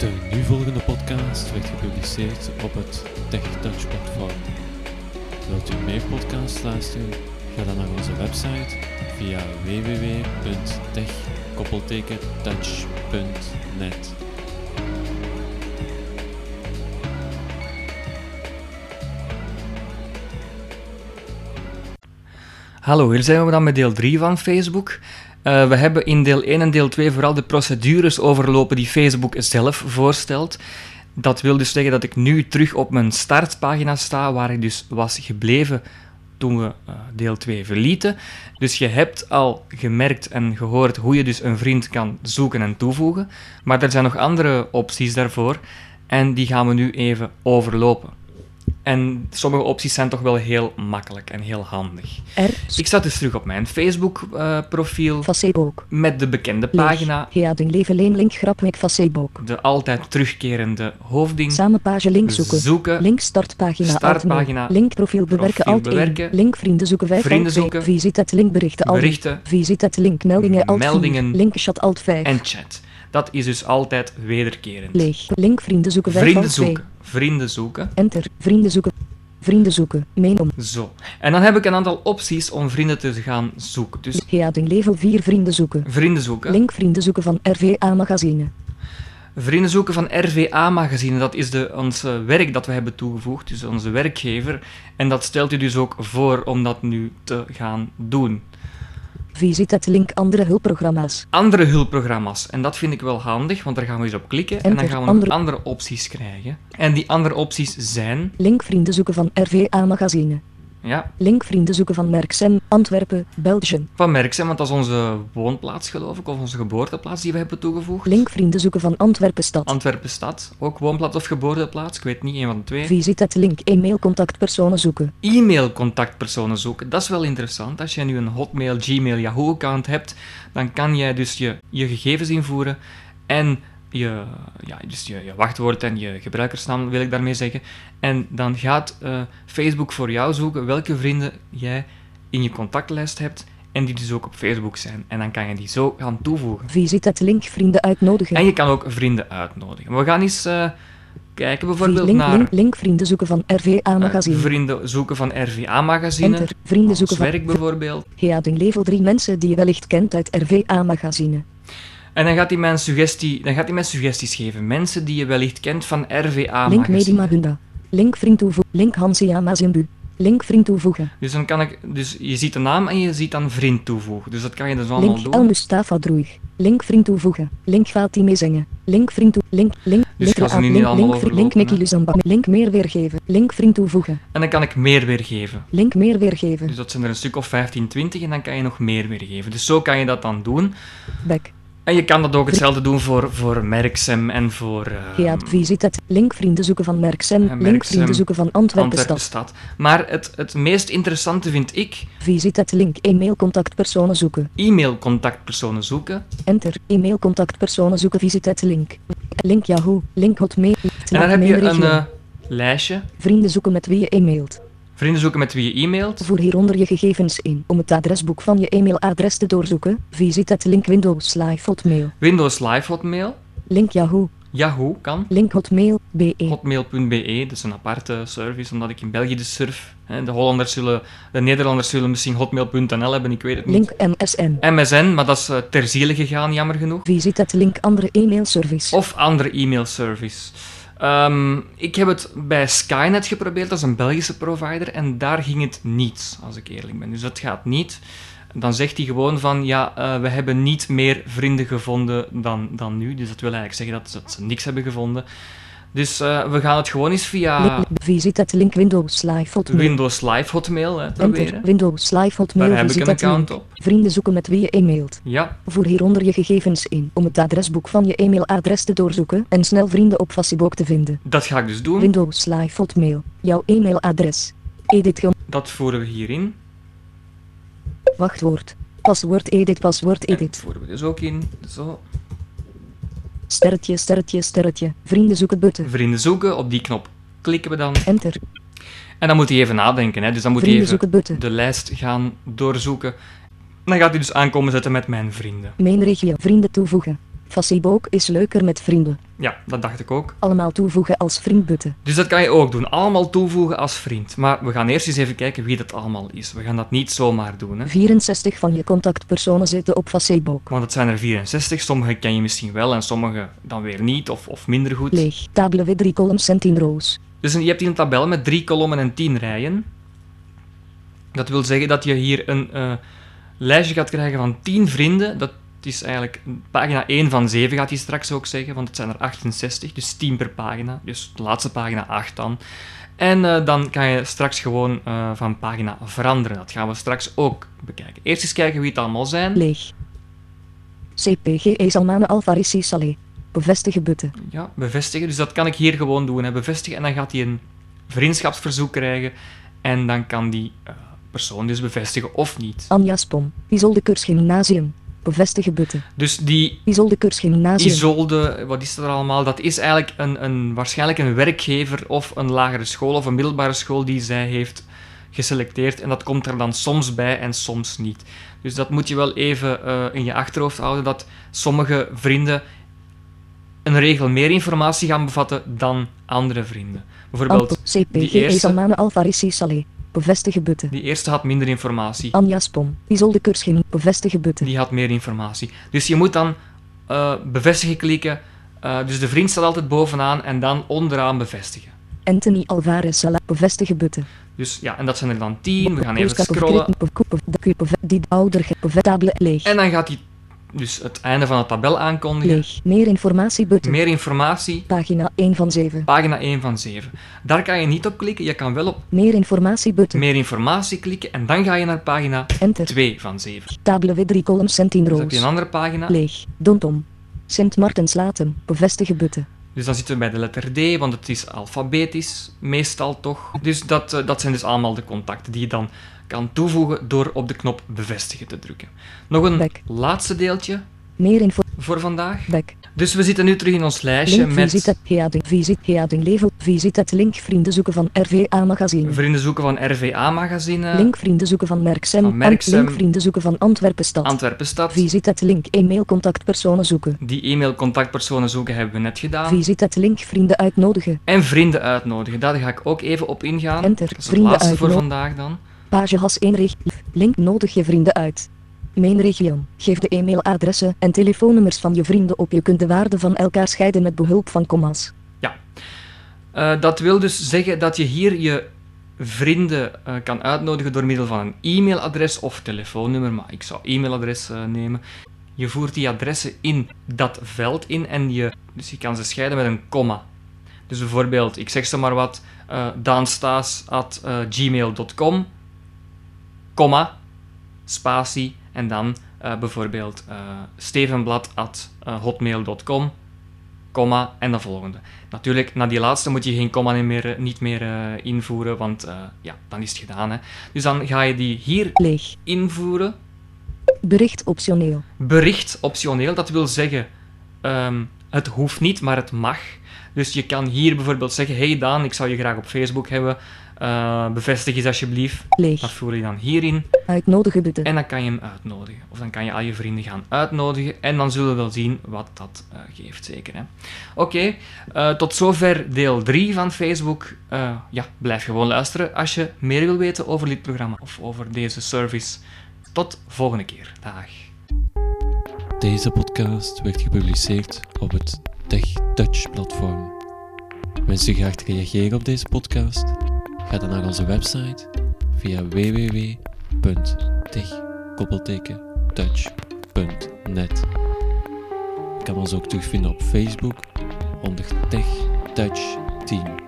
De nu volgende podcast werd gepubliceerd op het TechTouch platform. Wilt u meer podcasts luisteren? Ga dan naar onze website via www.tech-touch.net. Hallo, hier zijn we dan met deel 3 van Facebook. Uh, we hebben in deel 1 en deel 2 vooral de procedures overlopen die Facebook zelf voorstelt. Dat wil dus zeggen dat ik nu terug op mijn startpagina sta, waar ik dus was gebleven toen we uh, deel 2 verlieten. Dus je hebt al gemerkt en gehoord hoe je dus een vriend kan zoeken en toevoegen. Maar er zijn nog andere opties daarvoor en die gaan we nu even overlopen. En sommige opties zijn toch wel heel makkelijk en heel handig. Er. Ik sta dus terug op mijn Facebook-profiel. Facebook. Met de bekende pagina. Ja, ding leven link grap met Facebook. De altijd terugkerende hoofdding. Samen page link zoeken. Zoeken. Link startpagina. Startpagina. Link profiel bewerken Profiel alt bewerken. Link vrienden zoeken 5 Vrienden zoeken. Visit het link berichten alt Berichten. Visit het link meldingen alt Meldingen. 4. Link chat alt 5. En chat. Dat is dus altijd wederkerend. Leeg. Link vrienden zoeken 5 Vrienden alt 2. zoeken. Vrienden zoeken. Enter. Vrienden zoeken. Vrienden zoeken. Mijn om. Zo. En dan heb ik een aantal opties om vrienden te gaan zoeken. Dus Ja, ding level 4 vrienden zoeken. vrienden zoeken. Link vrienden zoeken van RVA magazine. Vrienden zoeken van RVA-magazine, dat is de, ons eh, werk dat we hebben toegevoegd, dus onze werkgever. En dat stelt u dus ook voor om dat nu te gaan doen. Visit het link andere hulpprogramma's. Andere hulpprogramma's, en dat vind ik wel handig, want daar gaan we eens op klikken en dan gaan we andere- andere opties krijgen. En die andere opties zijn, Link vrienden zoeken van RVA magazine. Ja, Link vrienden zoeken van Merksem, Antwerpen, Belgium. van Merksem, want dat is onze woonplaats geloof ik, of onze geboorteplaats die we hebben toegevoegd. Link vrienden zoeken van Antwerpen stad. Antwerpen stad, ook woonplaats of geboorteplaats, ik weet niet, een van de twee. Visit het link e-mail contactpersonen zoeken. e-mailcontactpersonen zoeken. Dat is wel interessant. Als je nu een Hotmail, Gmail, Yahoo-account hebt, dan kan jij dus je, je gegevens invoeren en je, ja, dus je, je wachtwoord en je gebruikersnaam, wil ik daarmee zeggen. En dan gaat eh, Facebook voor jou zoeken welke vrienden jij in je contactlijst hebt en die dus ook op Facebook zijn. En dan kan je die zo gaan toevoegen. Visit het link vrienden uitnodigen. En je kan ook vrienden uitnodigen. We gaan eens eh, kijken bijvoorbeeld link, naar link, link vrienden zoeken van RVA eh, magazine. vrienden zoeken van RVA-magazine. Vrienden zoeken van werk bijvoorbeeld. Ja, level 3 mensen die je wellicht kent uit RVA magazine. En dan gaat hij mij, suggestie, dan gaat hij mij suggesties geven. Mensen die je wellicht kent van RVA Link magazine. Medima Hunda. Link vriend toevoegen. Link Hansia Mazimbu. Link vriend toevoegen. Dus dan kan ik, dus je ziet de naam en je ziet dan vriend toevoegen. Dus dat kan je dus allemaal Link El doen. Mustafa Droeg. Link vriend toevoegen. Link Fatime Zenge. Link vriend toe. Link. Link. Dus link ik ga ze A- nu niet link, allemaal link, link overlopen, Nicky hè. Luzamba. Link meer weergeven. Link vriend toevoegen. En dan kan ik meer weergeven. Link meer weergeven. Dus dat zijn er een stuk of 15, 20 en dan kan je nog meer weergeven. Dus zo kan je dat dan doen. Back. En je kan dat ook hetzelfde doen voor, voor Merksem en voor Ja, visit het. Link vrienden zoeken van Merksem. Link vrienden zoeken van Antwerpen stad. Antwerpenstad. Maar het, het meest interessante vind ik Visit het link e-mail contactpersonen zoeken. e-mailcontactpersonen zoeken. Enter. E-mail contactpersonen zoeken. Visit het link. Link Yahoo. Link Hotmail. En dan heb je een eh, lijstje. Vrienden zoeken met wie je e-mailt. Vrienden zoeken met wie je e-mailt. Voer hieronder je gegevens in. Om het adresboek van je e-mailadres te doorzoeken, visit het link Windows Live Hotmail. Windows Live Hotmail. Link Yahoo. Yahoo kan. Link Hotmail. BE. Hotmail.be, dat is een aparte service, omdat ik in België dus surf. De Hollanders zullen, de Nederlanders zullen misschien hotmail.nl hebben, ik weet het niet. Link MSN. MSN, maar dat is eh, ter ziele gegaan, jammer genoeg. Visit het link andere e-mailservice. Of andere e-mailservice. Ehm, ik heb het bij Skynet geprobeerd, dat is een Belgische provider, en daar ging het niet, als ik eerlijk ben. Dus dat gaat niet. Dan zegt hij gewoon van, ja, eh, we hebben niet meer vrienden gevonden dan, dan nu. Dus dat wil eigenlijk zeggen dat, dat ze niks hebben gevonden. Dus eh, we gaan het gewoon eens via visit het link Windows Live Hotmail. Windows Live Hotmail hè, Enter. proberen. Windows Live Hotmail. Daar heb ik een account op. Vrienden zoeken met wie je e-mailt. Ja, Voer hieronder je gegevens in. Om het adresboek van je e-mailadres te doorzoeken en snel vrienden op Facebook te vinden. dat ga ik dus doen. Windows Live Hotmail. Jouw e-mailadres. Edit Dat voeren we hierin. wachtwoord. Paswoord edit, paswoord En edit. dat voeren we dus ook in. Zo. Sterretje, sterretje, sterretje. Vrienden zoeken button. Vrienden zoeken, op die knop klikken we dan. Enter. En dan moet hij even nadenken. Hè. Dus dan moet hij even de lijst gaan doorzoeken. Dan gaat hij dus aankomen zetten met mijn vrienden. Mijn regio. Vrienden toevoegen. Facebook is leuker met vrienden. Ja, dat dacht ik ook. Allemaal toevoegen als vriendbutten. Dus dat kan je ook doen. Allemaal toevoegen als vriend. Maar we gaan eerst eens even kijken wie dat allemaal is. We gaan dat niet zomaar doen. Hè? 64 van je contactpersonen zitten op Facebook. Want het zijn er 64. Sommige ken je misschien wel en sommige dan weer niet of, of minder goed. Leeg. Table 3 columns en 10 rows. Dus je hebt hier een tabel met drie kolommen en tien rijen. Dat wil zeggen dat je hier een eh, lijstje gaat krijgen van 10 vrienden. Dat is eigenlijk pagina 1 van 7 gaat hij straks ook zeggen, want het zijn er 68, dus 10 per pagina. Dus de laatste pagina 8 dan. En eh, dan kan je straks gewoon eh, van pagina veranderen. Dat gaan we straks ook bekijken. Eerst eens kijken wie het allemaal zijn. Leeg. CPG Salmane Alfarisi Saleh. Bevestigen butten. Ja, bevestigen. Dus dat kan ik hier gewoon doen. Hè. Bevestigen en dan gaat hij een vriendschapsverzoek krijgen. En dan kan die eh, persoon dus bevestigen of niet. Anja Spom. Isolde Kurs Gymnasium. Bevestigen butten. Dus die Isolde. Isolde, wat is dat er allemaal? Dat is eigenlijk een, een, waarschijnlijk een werkgever of een lagere school of een middelbare school die zij heeft geselecteerd. En dat komt er dan soms bij en soms niet. Dus dat moet je wel even eh, in je achterhoofd houden, dat sommige vrienden een regel meer informatie gaan bevatten dan andere vrienden. Bijvoorbeeld, Ampo. die eerste- Saleh. Bevestigen butten. die eerste had minder informatie. Anja Spom. Isolde Gymnasium. Bevestigen butten. Die had meer informatie. Dus je moet dan eh, bevestigen klikken. Eh, dus de vriend staat altijd bovenaan en dan onderaan bevestigen. Anthony Alvarez Salah. Bevestigen butten. Dus ja, en dat zijn er dan tien. We gaan even scrollen. En dan gaat hij dus het einde van de tabel aankondigen. Leeg. Meer informatie butten. Meer informatie, Pagina 1 van 7. pagina 1 van 7. Daar kan je niet op klikken. Je kan wel op Meer informatie butten. meer informatie klikken en dan ga je naar pagina Enter. 2 van 7. Table with 3 columns en 10 Dus heb je een andere pagina. Leeg. Dontom. Sint Martens Latem. Bevestigen butten. Dus dan zitten we bij de letter D, want het is alfabetisch, meestal toch. Dus dat, eh, dat zijn dus allemaal de contacten die je dan kan toevoegen door op de knop bevestigen te drukken. Nog een Back. laatste deeltje Meer info. voor vandaag. Back. Dus we zitten nu terug in ons lijstje Link visit met het Heading. Visit Heading Level. Visit het link vrienden zoeken van RVA Magazine. vrienden zoeken van RVA-magazine, Link vrienden zoeken van Merksem. Van Merksem. Link vrienden zoeken van Antwerpen Stad. Antwerpen Stad. Visit het link e-mail contactpersonen zoeken. Die e-mail-contactpersonen zoeken hebben we net gedaan. Visit het link vrienden uitnodigen. En vrienden uitnodigen, daar ga ik ook even op ingaan. Enter. Dat is het Vrienden laatste voor vandaag dan. Page has 1 recht. Link nodig je vrienden uit. Mijn region. Geef de e-mailadressen en telefoonnummers van je vrienden op. Je kunt de waarden van elkaar scheiden met behulp van commas. Eh, dat wil dus zeggen dat je hier je vrienden eh, kan uitnodigen door middel van een e-mailadres of telefoonnummer, maar ik zou e-mailadres eh, nemen. Je voert die adressen in dat veld in en je, dus je kan ze scheiden met een komma. Dus bijvoorbeeld, ik zeg ze maar wat, eh daanstaas.gmail.com, komma, spatie en dan eh, bijvoorbeeld eh stevenblad.hotmail.com, komma en de volgende. Natuurlijk, na die laatste moet je geen komma meer, niet meer eh, invoeren, want eh, ja, dan is het gedaan. Hè. Dus dan ga je die hier Leeg. invoeren. Bericht optioneel. Bericht optioneel, dat wil zeggen, ehm, het hoeft niet, maar het mag. Dus je kan hier bijvoorbeeld zeggen, hey Daan, ik zou je graag op Facebook hebben, Eh, bevestig eens alsjeblieft. Dat Leeg. voer je dan hierin Uitnodigen butten. en dan kan je hem uitnodigen. Of dan kan je al je vrienden gaan uitnodigen en dan zullen we wel zien wat dat eh, geeft, zeker. hè. Oké, eh, tot zover deel 3 van Facebook. Eh, ja, blijf gewoon luisteren als je meer wil weten over dit programma of over deze service. Tot volgende keer. Dag. Deze podcast werd gepubliceerd op het TechTouch platform. Wens je graag te reageren op deze podcast? Ga dan naar onze website via www.tech-touch.net. Je kan ons ook terugvinden op Facebook onder Tech Touch Team.